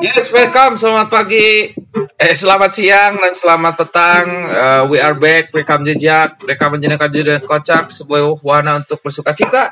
Yes, welcome. Selamat pagi, eh selamat siang dan selamat petang. Uh, we are back. Rekam jejak, rekam jenaka dan kocak, sebuah wahana untuk bersuka cita.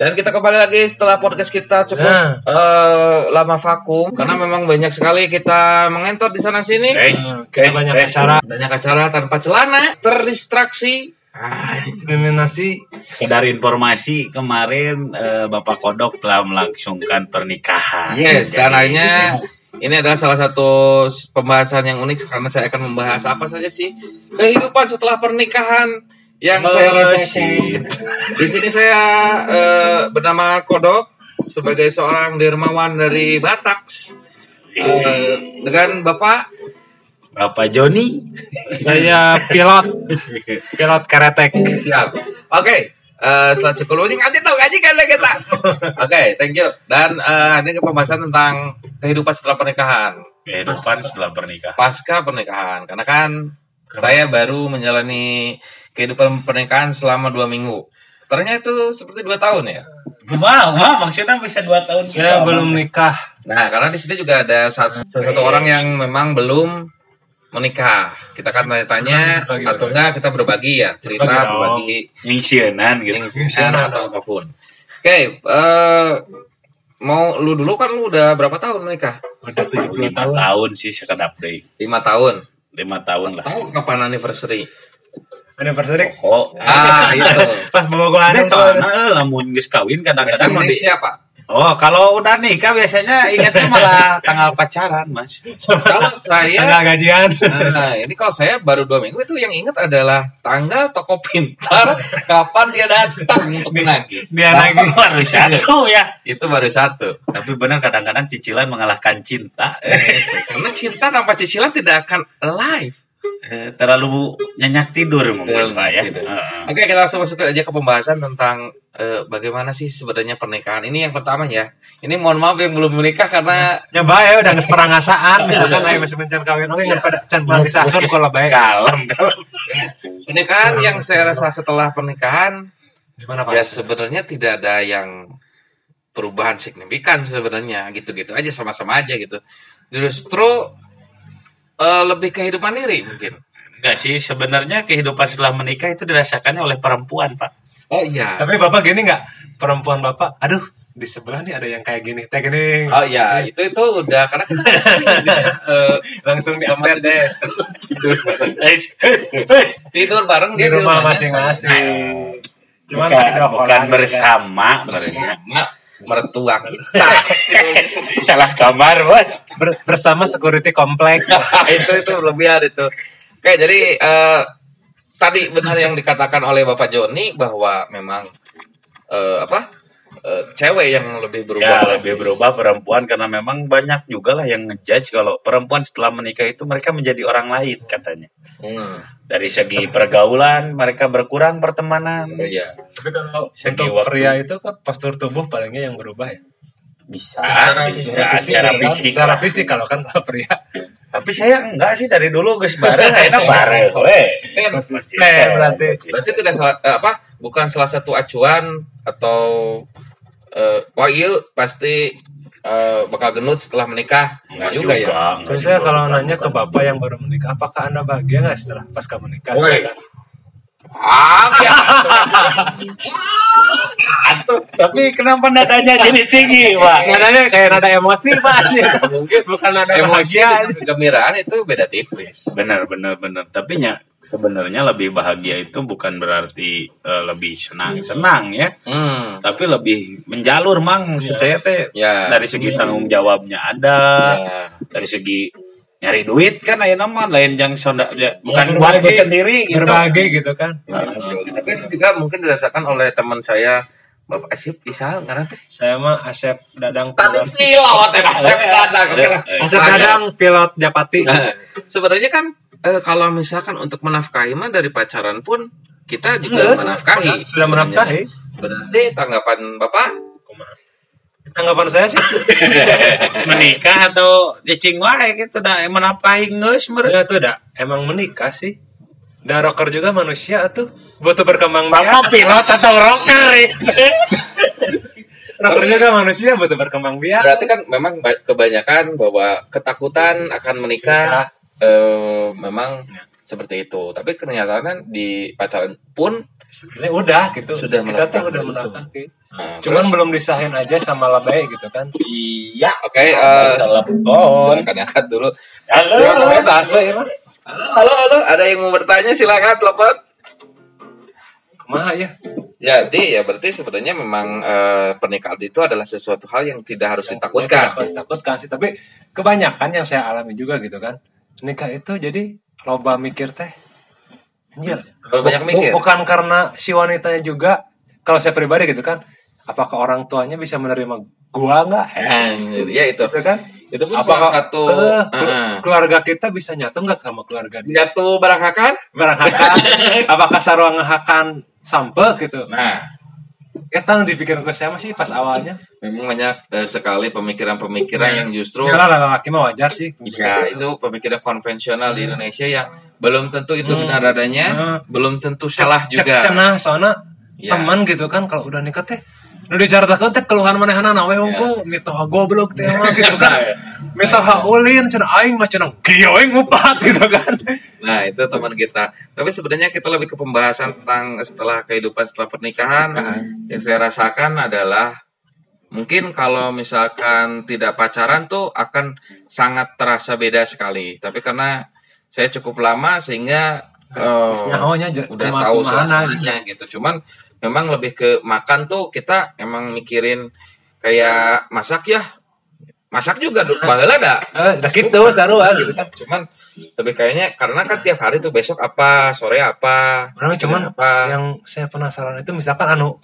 Dan kita kembali lagi setelah podcast kita cukup Nah. eh, lama vakum karena memang banyak sekali kita mengentot di sana sini. Guys, Kita guys, banyak guys. acara Banyak acara tanpa celana, terdistraksi. Ah, kriminasi Sekedar informasi kemarin eh, Bapak Kodok telah melangsungkan pernikahan. Yes, Jadi, dan akhirnya ini adalah salah satu pembahasan yang unik karena saya akan membahas apa saja sih kehidupan setelah pernikahan yang Oh, saya rasakan. Di sini saya eh, bernama Kodok sebagai seorang dermawan dari Bataks Eh, dengan Bapak Bapak Joni. saya pilot pilot karetek siap. Oke. eh, setelah cukup ini ngaji dong ngaji kan kita. Oke, thank you. Dan eh, ini ke pembahasan tentang kehidupan setelah pernikahan. Kehidupan setelah pernikahan. pasca pernikahan karena kan saya baru menjalani kehidupan pernikahan selama dua minggu ternyata itu seperti dua tahun ya Wow, wow, maksudnya bisa dua tahun. saya belum nikah nah karena di sini juga ada satu orang yang memang belum menikah. Kita kan tanya-tanya Berbagi, atau berbagi. enggak kita berbagi ya cerita Berbagi berbagi Nyingsianan gitu. yang atau apa pun. Oke eh, mau lu dulu kan lu udah berapa tahun menikah? Udah 70 Lima tahun. tahun sih sekedap deh. lima tahun? Lima tahun lah. tahu kapan anniversary? Anniversary? Oh, ah itu. Pas bawa gua ada soalnya eh, lamun geus kawin kadang-kadang mau Indonesia pak Oh, kalau udah nikah biasanya ingatnya malah tanggal pacaran, Mas. kalau saya tanggal gajian Nah, ini kalau saya baru dua minggu itu yang ingat adalah tanggal toko pintar kapan dia datang untuk menagih. dia lagi baru satu ya. Itu baru satu. Tapi benar kadang-kadang cicilan mengalahkan cinta. Eh, Karena cinta tanpa cicilan tidak akan live. Eh, terlalu nyenyak tidur mungkin Terlalu Pak ya. tidur. Heeh. Oke, kita langsung masuk aja ke pembahasan tentang eh, bagaimana sih sebenarnya pernikahan. Ini yang pertama ya. Ini mohon maaf yang belum menikah karena ya bae udah geus perangasaan misalkan ayo masih mencan kawin oke ngan pada can perangasaan kalau bae Kalem, kalem. pernikahan yang saya rasa setelah pernikahan gimana ya pak sebenarnya tidak ada yang perubahan signifikan sebenarnya gitu-gitu aja sama-sama aja gitu justru eh, lebih kehidupan diri mungkin. Enggak sih, sebenarnya kehidupan setelah menikah itu dirasakannya oleh perempuan, Pak. oh iya. Tapi bapak gini nggak? Perempuan bapak aduh di sebelah nih ada yang kayak gini. Teh gini. Oh iya. Itu itu udah karena kita sering gitu. Ya, eh, langsung di update deh. Tidur. Eh, tidur bareng di dia rumah rumahnya masing-masing. Cuman bukan, video bukan gitu bersama, sama bersama. Mertua kita. Salah kamar, Bos. Ber- bersama security komplek itu itu berlebihan itu. Oke jadi eh, tadi benar yang dikatakan oleh bapak Joni bahwa memang eh, apa eh, cewek yang lebih berubah Ya, lebih berubah perempuan karena memang banyak juga lah yang ngejudge kalau perempuan setelah menikah itu mereka menjadi orang lain katanya. Hmm, Dari segi pergaulan mereka berkurang pertemanan. oh iya tapi kalau Segi untuk waktu. pria itu kan postur tubuh palingnya yang berubah ya Bisa, Secara bisa fisik, secara fisik. secara fisik kalau kan kalau pria Tapi saya enggak sih dari dulu guys bareng enak bareng. Weh. Kan Eh, berarti. berarti tidak salah eh, apa bukan salah satu acuan atau eh, wah iya pasti eh, bakal genut setelah menikah enggak juga, ya enggak terus saya juga, kalau bukan, nanya ke bukan. bapak yang baru menikah apakah anda bahagia nggak setelah pas kamu nikah Woi. ah ya Tapi kenapa nadanya jadi tinggi, Pak? nadanya kayak nada emosi pak. Mungkin bukan nada emosi kegembiraan itu beda tipis. Benar, benar, benar. Tapi ya sebenarnya lebih bahagia itu bukan berarti eh, lebih senang-senang ya. hmm. Tapi lebih menjalur mang. Maksud saya teh Ya. dari segi tanggung jawabnya ada Ya. dari segi nyari duit kan ayo nama lain yang sonda ya, bukan Ya, buat sendiri gitu. Berbagi gitu kan. Tapi itu juga mungkin dirasakan oleh teman saya Bapak Asif Isal karena teh saya mah Asep Dadang tadi pilot. pilot ya Asep Dadang. Asep Dadang pilot Japati. Nah, sebenarnya kan eh, kalau misalkan untuk menafkahi mah dari pacaran pun kita juga Iya, menafkahi. sudah menafkahi. berarti tanggapan Bapak? Tanggapan saya sih? Menikah atau cicing wae gitu dah menafkahi geus mere ya itu udah emang menikah sih Dan rocker juga manusia tuh butuh berkembang Bapak biak. pilot atau rocker nih? Rocker juga manusia butuh berkembang biak. Berarti kan memang ba- kebanyakan bahwa ketakutan akan menikah eh, memang seperti itu. Tapi kenyataannya di pacaran pun Sebenarnya udah gitu. Sudah kita tuh udah itu. melakukan. nah, Cuman terus, belum disahin aja sama lebay gitu kan. Iya. oke eh Telepon. silakan angkat dulu. Ya, Halo. bebas we, emang. Halo, halo, halo, ada yang mau bertanya silakan telepon. Kumaha ya? Jadi ya berarti sebenarnya memang eh, pernikahan itu adalah sesuatu hal yang tidak harus ditakutkan. Takut, takutkan sih, tapi kebanyakan yang saya alami juga gitu kan. Nikah itu jadi loba mikir teh. Iya. Banyak mikir. Bukan karena si wanitanya juga, kalau saya pribadi gitu kan, apakah orang tuanya bisa menerima gua nggak? Anjir, ya itu. gitu kan? Itu pun salah satu eh, eh, keluarga kita bisa nyatu nggak sama keluarga dia? nyatu barangkakan. Barangkali apakah sarua ngahakan sampe gitu? Nah, Ya tahu dipikir ke saya masih pas awalnya. memang banyak eh, sekali pemikiran-pemikiran yang justru Ya lah laki mah wajar sih. ya itu pemikiran konvensional di Indonesia yang belum tentu itu Hmm. benar adanya, Hmm. belum tentu salah Cek juga. cenah soalnya Ya. teman gitu kan kalau udah nikah teh nu dicaritakeun teh keluhan manehna nawe Ya. hungkul mitoha goblok teh mah gitu kan mitoha ulin cenah aing mah cenah kieu aing ngupat gitu kan Nah, itu teman kita. Tapi sebenarnya kita lebih ke pembahasan tentang setelah kehidupan setelah pernikahan. Yang saya rasakan adalah mungkin kalau misalkan tidak pacaran tuh akan sangat terasa beda sekali. Tapi karena saya cukup lama sehingga eh, je- udah tahu suasananya gitu. Cuman memang lebih ke makan tuh kita emang mikirin kayak masak ya. Masak juga baheula ada. Eh udah gitu sarua gitu kan. Cuman lebih kayaknya karena kan tiap hari tuh besok apa sore apa orang cuman apa. yang saya penasaran itu misalkan anu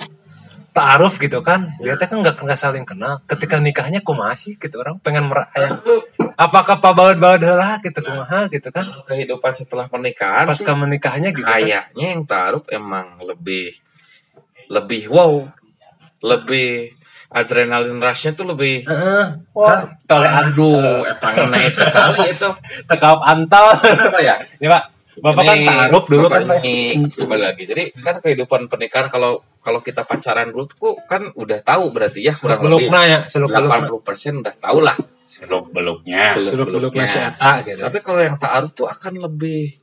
taaruf gitu kan dia teh kan nggak nggak saling kenal. Ketika nikahnya kumaha sih gitu orang pengen merayang apakah pabaud-baud heula gitu kumaha gitu kan? Kehidupan setelah pernikahan pas sih, ke menikahnya gitu kan? Kayaknya yang taruh emang lebih lebih wow lebih adrenalin rushnya tuh lebih Heeh. Wah, tole aduh etang naik sekali itu tekap antal. apa ya ya Pak, Bapak kan Ini taruh dulu kan ini kembali lagi jadi kan kehidupan pernikahan kalau kalau kita pacaran dulu tuh kan udah tahu berarti ya kurang lebih ya, seluk belukna. 80% udah tahu lah Seluk beluknya. Seluk belukna si Eta gitu. Tapi kalau yang ta'aruf tuh akan lebih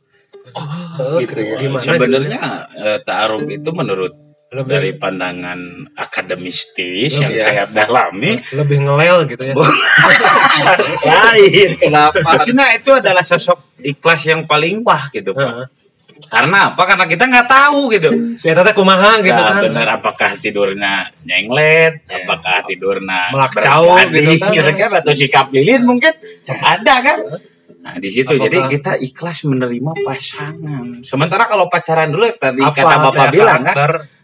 Oh, gitu. Gimana Sebenarnya eh, ta'aruf itu menurut Lebih- dari pandangan akademistis yang Iya. saya dalami lebih ngelel gitu ya. lain. kenapa? Cina itu adalah sosok ikhlas yang paling wah gitu Pak. Heeh. Karena apa? Karena kita nggak tahu gitu. Eta teh kumaha gitu Nah, kan. bener apakah tidurnya nyenglet, apakah tidurnya Melak cau berbanding, gitu kan. gitu kan, atau sikap lilin mungkin ada kan. Nah di situ Apakah- jadi kita ikhlas menerima pasangan. Sementara kalau pacaran dulu tadi Apa kata bapak bilang kan?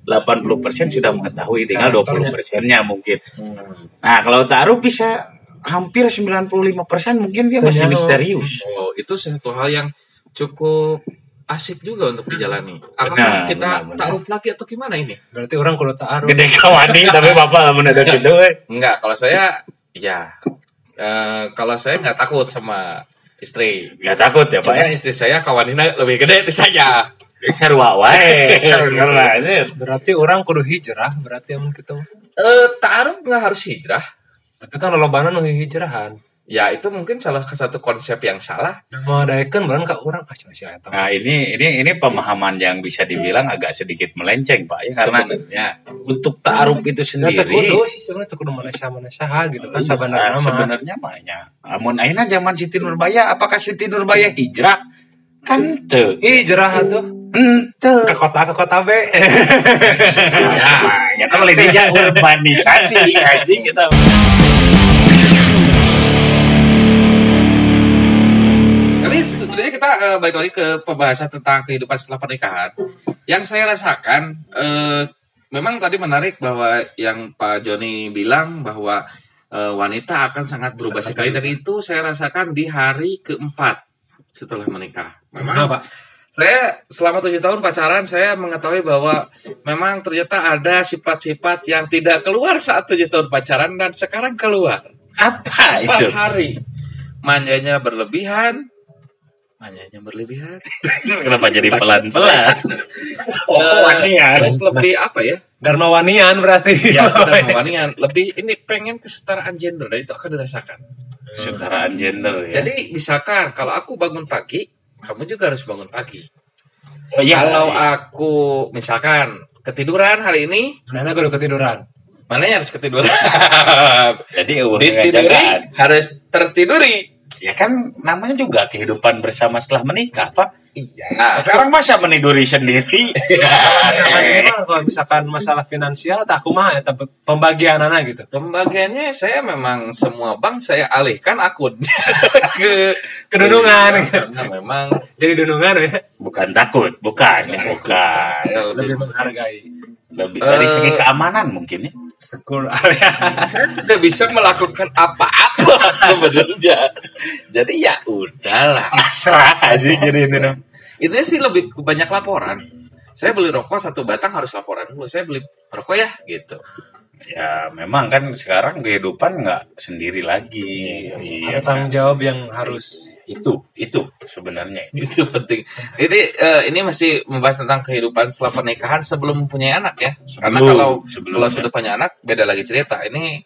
80% sudah mengetahui, tinggal 20 Karakternya. persennya mungkin. Hmm. Nah kalau taruh bisa hampir 95 persen mungkin dia masih misterius. Oh, itu satu hal yang cukup asik juga untuk dijalani. Apakah Benar, kita benar, benar. taruh lagi atau gimana ini? Berarti orang kudu taaruf. Gede kawani tapi bapak mendadak gitu. eh. Enggak, kalau saya ya eh, kalau saya nggak takut sama istri. Nggak takut ya pak ya? Cuma istri saya kawanina lebih gede dari saya. Sarwa wae. Sebenarnya. Berarti orang kudu hijrah, berarti emang gitu. Eh, taruh nggak harus hijrah. Tapi kan lolobana nu hijrahan. Ya itu mungkin salah satu konsep yang salah. Adaikeun beran ka urang ah cenah si Eta. Nah ini ini ini pemahaman yang bisa dibilang agak sedikit melenceng pak ya karena Sebenarnya untuk taaruf itu Ya sendiri kudu sih sebenarnya kudu manusia-manusia gitu kan Nah, sabenerna mah. sebenarnya banyak. Namun akhirnya zaman Siti Nurbaya, apakah Siti Nurbaya hijrah? Kan ente. Hijrah tuh Ente. ke kota ke kota B. Ya, ya kan lidahnya urbanisasi anjing kita. Tapi sebenarnya kita eh, balik lagi ke pembahasan tentang kehidupan setelah pernikahan. Yang saya rasakan, eh, memang tadi menarik bahwa yang Pak Joni bilang bahwa eh, wanita akan sangat berubah sekali dan itu saya rasakan di hari keempat setelah menikah. Memang Kenapa? Saya selama tujuh tahun pacaran saya mengetahui bahwa memang ternyata ada sifat-sifat yang tidak keluar saat tujuh tahun pacaran dan sekarang keluar Apa empat itu? hari manjanya berlebihan Hanya berlebihan. Kenapa jadi pelan-pelan? Oh, wanian. terus lebih apa ya? Dharma Wanian berarti. Ya, udah mewanian. Lebih ini pengen kesetaraan gender dan itu akan dirasakan. Kesetaraan gender ya. Jadi misalkan kalau aku bangun pagi, kamu juga harus bangun pagi. oh, iya. Kalau aku misalkan ketiduran hari ini, Nana gue udah ketiduran. mananya harus ketiduran. jadi Ditiduri harus tertiduri. Ya kan namanya juga kehidupan bersama setelah menikah, Pak. Iya. Sekarang masa meniduri sendiri? Misalkan ini mah kalau misalkan masalah finansial, tak aku mah ya tapi pembagian anak gitu. Pembagiannya saya memang semua bank saya alihkan akun ke Kedunungan. Karena memang Jadi dunungan ya. Bukan takut, bukan, ya, bukan. saya Lebih lebih menghargai. Lebih dari Eh. segi keamanan mungkin ya. Sekur area. saya tidak bisa melakukan apa-apa sebenarnya. Jadi ya udahlah. Pasrah aja jadi ini dong. Itu sih lebih banyak laporan. Saya beli rokok satu batang harus laporan dulu. Saya beli rokok ya gitu. Ya memang kan sekarang kehidupan nggak sendiri lagi. Iya, Ada tanggung jawab yang harus itu itu sebenarnya Itu penting. Jadi eh, ini masih membahas tentang kehidupan setelah pernikahan sebelum mempunyai anak ya. Karena Sebelum, kalau sebelum, kalau ya. sudah punya anak beda lagi cerita. Ini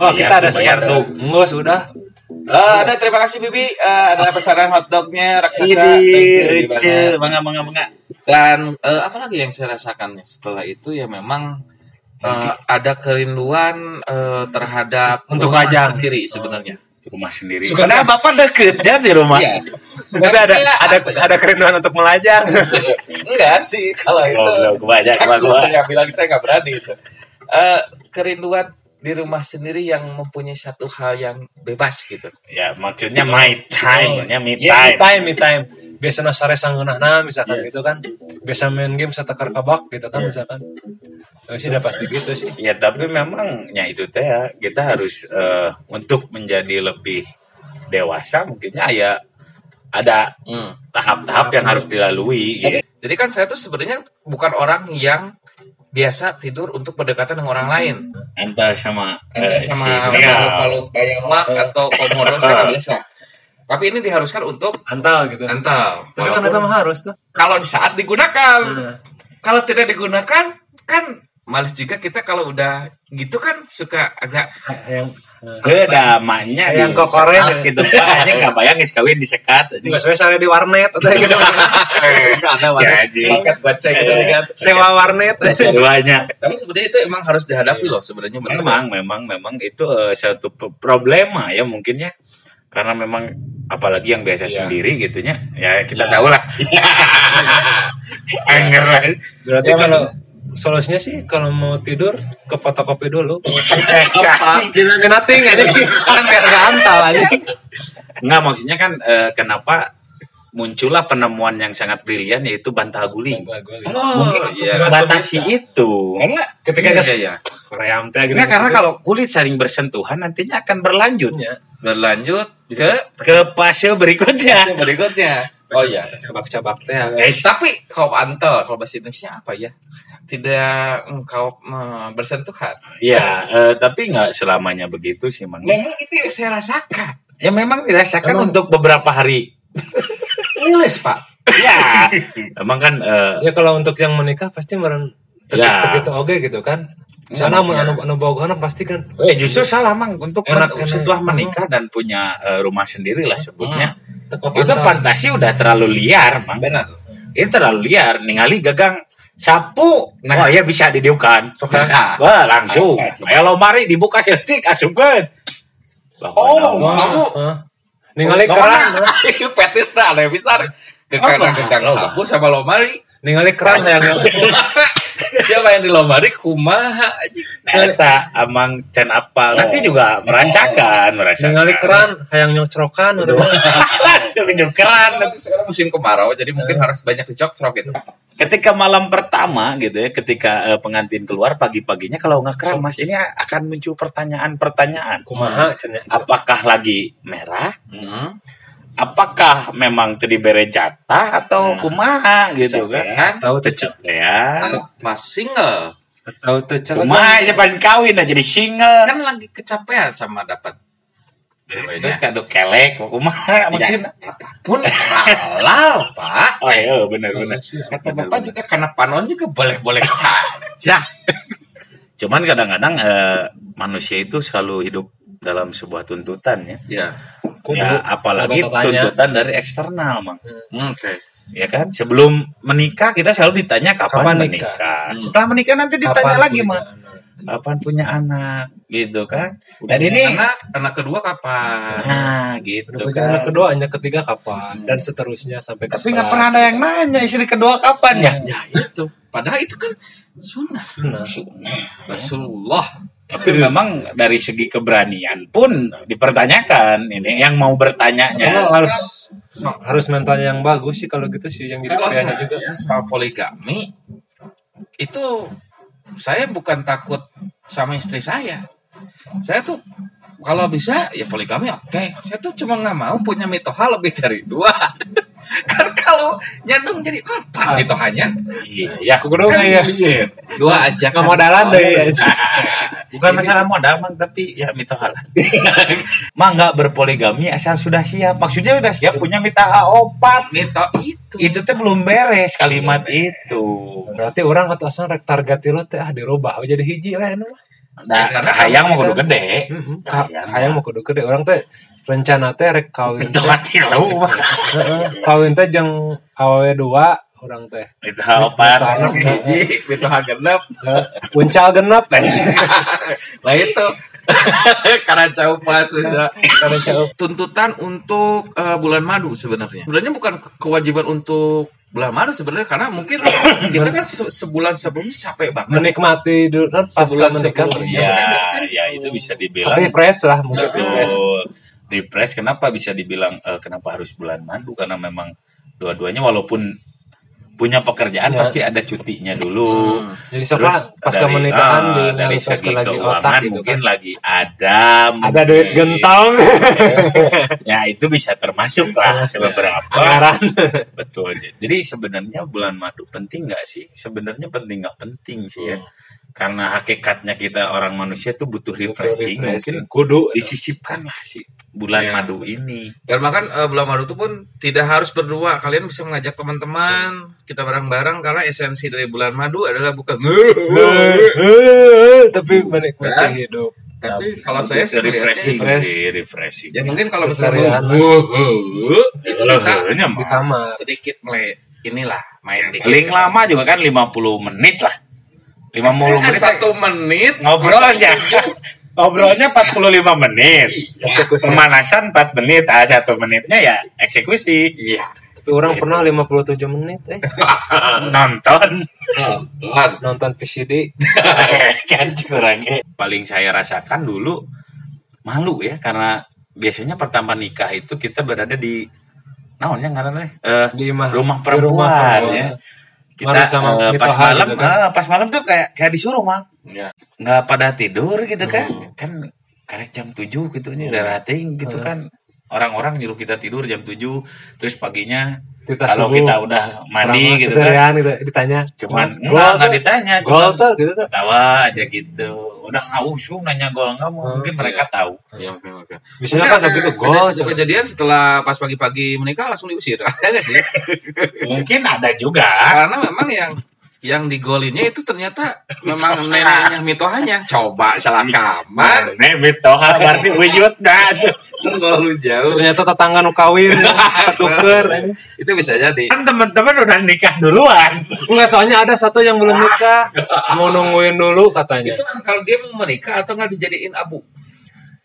Oh, Iya, kita ada sekarang. tuh. Enggak sudah. eh, ada terima kasih Bibi Eh, ada pesanan hotdognya raksasa. Banget. bangga bangga bangga. Dan eh, apa lagi yang saya rasakan ya setelah itu ya memang eh, ada kerinduan eh, terhadap Untuk rumah lajang. sendiri sebenarnya. Rumah sendiri. Suka- Karena bapak deket ya di rumah. Iya. Tapi ada ada ada kerinduan untuk melajang. Enggak sih kalau itu. Oh, belum kebanyak Kan gua. saya bilang saya nggak berani itu. Eh, kerinduan di rumah sendiri yang mempunyai satu hal yang bebas gitu. Ya maksudnya my time, ya me Ya, me time. time, me time. Biasanya sangeunahna misalkan Yes. gitu kan. Biasa main game satakar kabak gitu kan misalkan. Ya sih udah pasti gitu sih. Ya tapi memang ya itu teh ya kita harus eh, untuk menjadi lebih dewasa mungkinnya ya ada Hmm. tahap-tahap yang harus dilalui. Jadi, gitu. jadi kan saya tuh sebenarnya bukan orang yang biasa tidur untuk berdekatan dengan orang lain. Entah sama Entah eh, sama si- ya. kalau kayak mak atau komodo saya nggak biasa. Tapi ini diharuskan untuk Antal gitu. antal. Tapi kan itu mah harus tuh. kalau di saat digunakan. Nah. Kalau tidak digunakan kan males juga kita kalau udah gitu kan suka agak Yang Beda maknya Yang di kokoren ya. gitu Pak. Aja nggak bayang geus kawin disekat. Enggak sesuai sare di warnet atau gitu. ada anjing. paket goceng gitu kan. Sewa warnet. Keduanya. Tapi sebenarnya itu emang harus dihadapi loh sebenarnya benar. Memang, memang, memang itu eh, satu problema ya mungkinnya karena memang apalagi yang biasa Iya. sendiri gitunya ya kita Iya. tahu lah anger lah Berarti Ya, kalau solusinya sih kalau mau tidur ke fotokopi dulu. Apa? Jangan nothing aja kan biar nggak antal aja. nggak maksudnya kan eh, kenapa muncullah penemuan yang sangat brilian yaitu bantal guling Oh, iya. batasi itu Karena Ketika iya, kes- iya, iya. Teh gitu. Karena kalau kulit saling bersentuhan nantinya akan berlanjut Ya, berlanjut ke ke fase berikutnya yang berikutnya. Oh iya. cabak-cabak teh. ya. guys Tapi kalau antel, kalau bahasa Indonesia apa ya? Tidak engkau bersentuhan. ya eh, tapi nggak selamanya begitu sih mang Memang itu yang saya rasakan. ya memang dirasakan Emang- untuk beberapa hari Ilis pak. ya emang kan eh, Ya kalau untuk yang menikah pasti meren Ya. gitu oke gitu kan. Soalnya anu anu anu bogohana pasti kan eh justru salah mang untuk Enak, men- enak. setelah menikah dan punya eh, rumah sendiri lah sebutnya teko itu fantasi udah terlalu liar mang Benar. itu terlalu liar ningali gagang sapu Nah. wah ya bisa didiukan Nah. wah langsung Nah, coba. ayo lomari dibuka setik asupkan Oh, Wah, kamu hah? ningali Oh, keran, petis nah ada besar. Ke Apa? kanan gedang Loba. sapu sama lomari. ningali keran yang Siapa yang di lomari kumaha aja. Eta amang can apa nanti juga merasakan merasakan. Ningali keran hayang nyocrokan. Udah keran Sekarang, musim kemarau jadi mungkin harus banyak dicocrok gitu. ketika malam pertama gitu ya ketika eh, pengantin keluar pagi-paginya kalau nggak keram mas ini akan muncul pertanyaan-pertanyaan. Kumaha cenah. apakah lagi merah? Hmm. Apakah memang tadi bere jatah atau Nah. kumaha gitu kan Kan? Tahu teh cek. ya Mas single Tahu teh cek. kumaha siapa kawin aja jadi single kan lagi kecapean sama dapat Terus kado kelek, kumaha maksudna. Pun halal, Pak. Oh iya, bener bener. Kata Bapak juga karena panon juga boleh-boleh saja. Cuman kadang-kadang eh, manusia itu selalu hidup dalam sebuah tuntutan ya. Ya. Kudu. Ya, apalagi tuntutan dari eksternal, Mang. Hmm, Oke. Ya kan? Sebelum menikah kita selalu ditanya kapan, Kapan menikah. nikah? Hmm. Setelah menikah nanti ditanya Kapan lagi, Mang. Kapan punya anak? Gitu kan? Udah Dan ini anak, anak kedua kapan? nah, gitu Udah kan. anak kedua, anak ketiga kapan? Dan seterusnya sampai ke Tapi nggak sebelas. pernah ada yang nanya istri kedua kapan ya? Ya itu. Padahal itu kan sunnah Benar. Rasulullah. Tapi memang dari segi keberanian pun dipertanyakan ini yang mau bertanyanya. harus harus mentalnya yang bagus sih kalau gitu sih yang jadi Kalau saya juga. juga soal poligami itu saya bukan takut sama istri saya. Saya tuh kalau bisa ya poligami oke. Saya tuh cuma nggak mau punya mitoha lebih dari dua. kan kalau nyandung jadi apa Ah. mitohanya? Iya, Aku kudu nggak ya? Dua aja Nggak kan. modalan deh. bukan masalah modal, Mang, tapi ya mitoha lah. Mang nggak berpoligami asal sudah siap. Maksudnya sudah siap punya mitoha opat. Mito itu. Itu teh belum beres kalimat itu. Berarti orang atau asal rek target lo teh ah dirubah jadi hiji lah anu. Nah, Karena kahayang kamu mau kudu gede. Kahayang. Hayang mau kudu gede orang teh rencana teh rek kawin. Itu mati lu. Heeh, kawin teh jeung awewe dua orang teh. Mitoha opat. Anak, Hiji, mitoha genep. Eh, Uncal genep teh. Nah itu. Karena jauh pas bisa. Karena jauh. tuntutan untuk eh, bulan madu sebenarnya. Sebenarnya bukan ke- kewajiban untuk bulan madu sebenarnya karena mungkin kita kan se- sebulan sebelumnya capek banget. Menikmati dulu kan pas Sebulan menikah. sebelum. Ya, ya itu bisa dibilang Refresh lah mungkin refresh. Betul. Refresh kenapa bisa dibilang eh, kenapa harus bulan madu karena memang dua-duanya walaupun punya pekerjaan Ya. pasti ada cutinya dulu. Hmm. Jadi siapa pas dari- pernikahan ah, di dari segi lagi keuangan otak gitu mungkin kan. lagi ada Ada duit gentong. Ya itu bisa termasuk lah beberapa. Anggaran. Betul. Jadi sebenarnya bulan madu penting nggak sih? Sebenarnya penting nggak penting sih ya. Karena hakikatnya kita orang manusia tuh butuh refreshing. Mungkin kudu disisipkan lah sih bulan Ya. madu ini. Dan bahkan eh, bulan madu itu pun tidak harus berdua. Kalian bisa mengajak teman-teman kita bareng-bareng karena esensi dari bulan madu adalah bukan tapi menikmati Kan? hidup. tapi kalau saya sih refreshing sih, refreshing. ya mungkin kalau misalnya itu bisa Di kamar. sedikit mele inilah main dikit. Paling lama juga kan 50 menit lah. 50 Kan menit satu menit ngobrol aja. Ngobrolnya 45 menit. Pemanasan 4 menit, ah satu menitnya ya eksekusi. Iya. Tapi orang pernah 57 menit eh Nonton. Tuhan. nonton VCD. kan kurangnya. Paling saya rasakan dulu malu ya karena biasanya pertama nikah itu kita berada di naonnya ngaranna eh di imah rumah di perempuan perempuan. ya. Kita Baru sama eh, pas malam gitu kan. eh, pas malam tuh kayak kayak disuruh mang Ya. nggak pada tidur gitu kan Hmm. kan karek jam 7 gitu nya udah rating gitu Hmm. kan orang-orang nyuruh kita tidur jam 7 terus paginya Kita kalau subuh, kita udah mandi gitu kan gitu ditanya. cuman Gol enggak enggak ditanya Gol cuman tuh gitu tuh. tawa aja gitu udah ngawusu nanya gol kamu Hmm, mungkin mereka tahu Iya, oke, oke. Misalnya pas ada gol. kejadian setelah pas pagi-pagi menikah langsung diusir. Ada nggak sih? mungkin ada juga Karena memang yang yang digolinnya itu ternyata memang neneknya mitohanya. Coba salah kamar. Nih mitoha berarti wujud dah. Terlalu jauh. Ternyata tetangga nu kawin tuker. Itu bisa jadi. kan teman-teman udah nikah duluan Enggak soalnya ada satu yang belum nikah mau nungguin dulu katanya. Itu kan kalau dia mau menikah atau nggak dijadiin abu.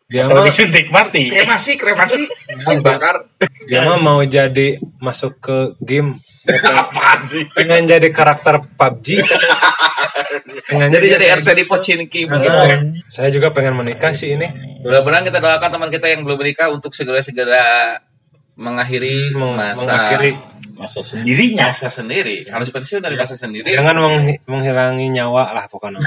Dia atau mah disuntik mati Kremasi, kremasi, dibakar. dia mah mau jadi masuk ke game. Apaan sih pengen jadi karakter PUBG pengen Jadi jadi RT di Pocinki begitu. saya juga pengen menikah sih ini. Mudah-mudahan kita doakan teman kita yang belum menikah untuk segera-segera mengakhiri Meng- masa mengakhiri masa sendirinya. masa sendiri. Harus pensiun dari masa sendiri. jangan menghi- menghilangi nyawa lah pokoknya.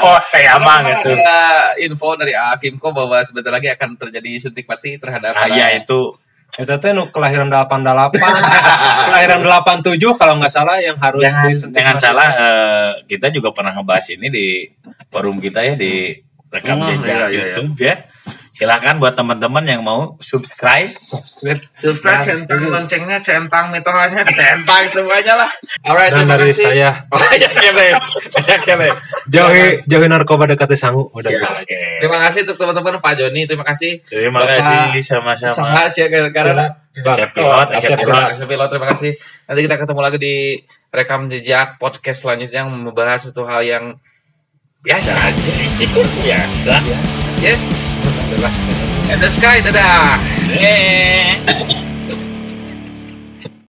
Oh saya mah Memang gitu. ada info dari Akimko bahwa sebentar lagi akan terjadi suntik mati terhadap ah ya itu itu teh nu kelahiran 88 kelahiran 87 kalau nggak salah yang harus jangan disuntik jangan salah eh, kita juga pernah ngebahas ini di forum kita ya di rekam Hmm, jejak iya, iya, iya. YouTube ya silakan buat teman-teman yang mau subscribe. Subscribe Subscribe, centang, loncengnya, centang, mitohanya, centang, semuanya lah. Alright, dan terima dari kasih. saya. Oh ya kele ya kele jauhi jauhi narkoba dekati sangu. Udah Siap. gitu. Terima kasih untuk teman-teman Pak Joni, terima kasih. terima Bapak kasih sama-sama. Sangat ya karena Asep pilot Asep pilot. Asep Pilot, terima kasih. Nanti kita ketemu lagi di rekam jejak podcast selanjutnya yang membahas satu hal yang biasa. Aja biasa yes, ました。And the sky だだえー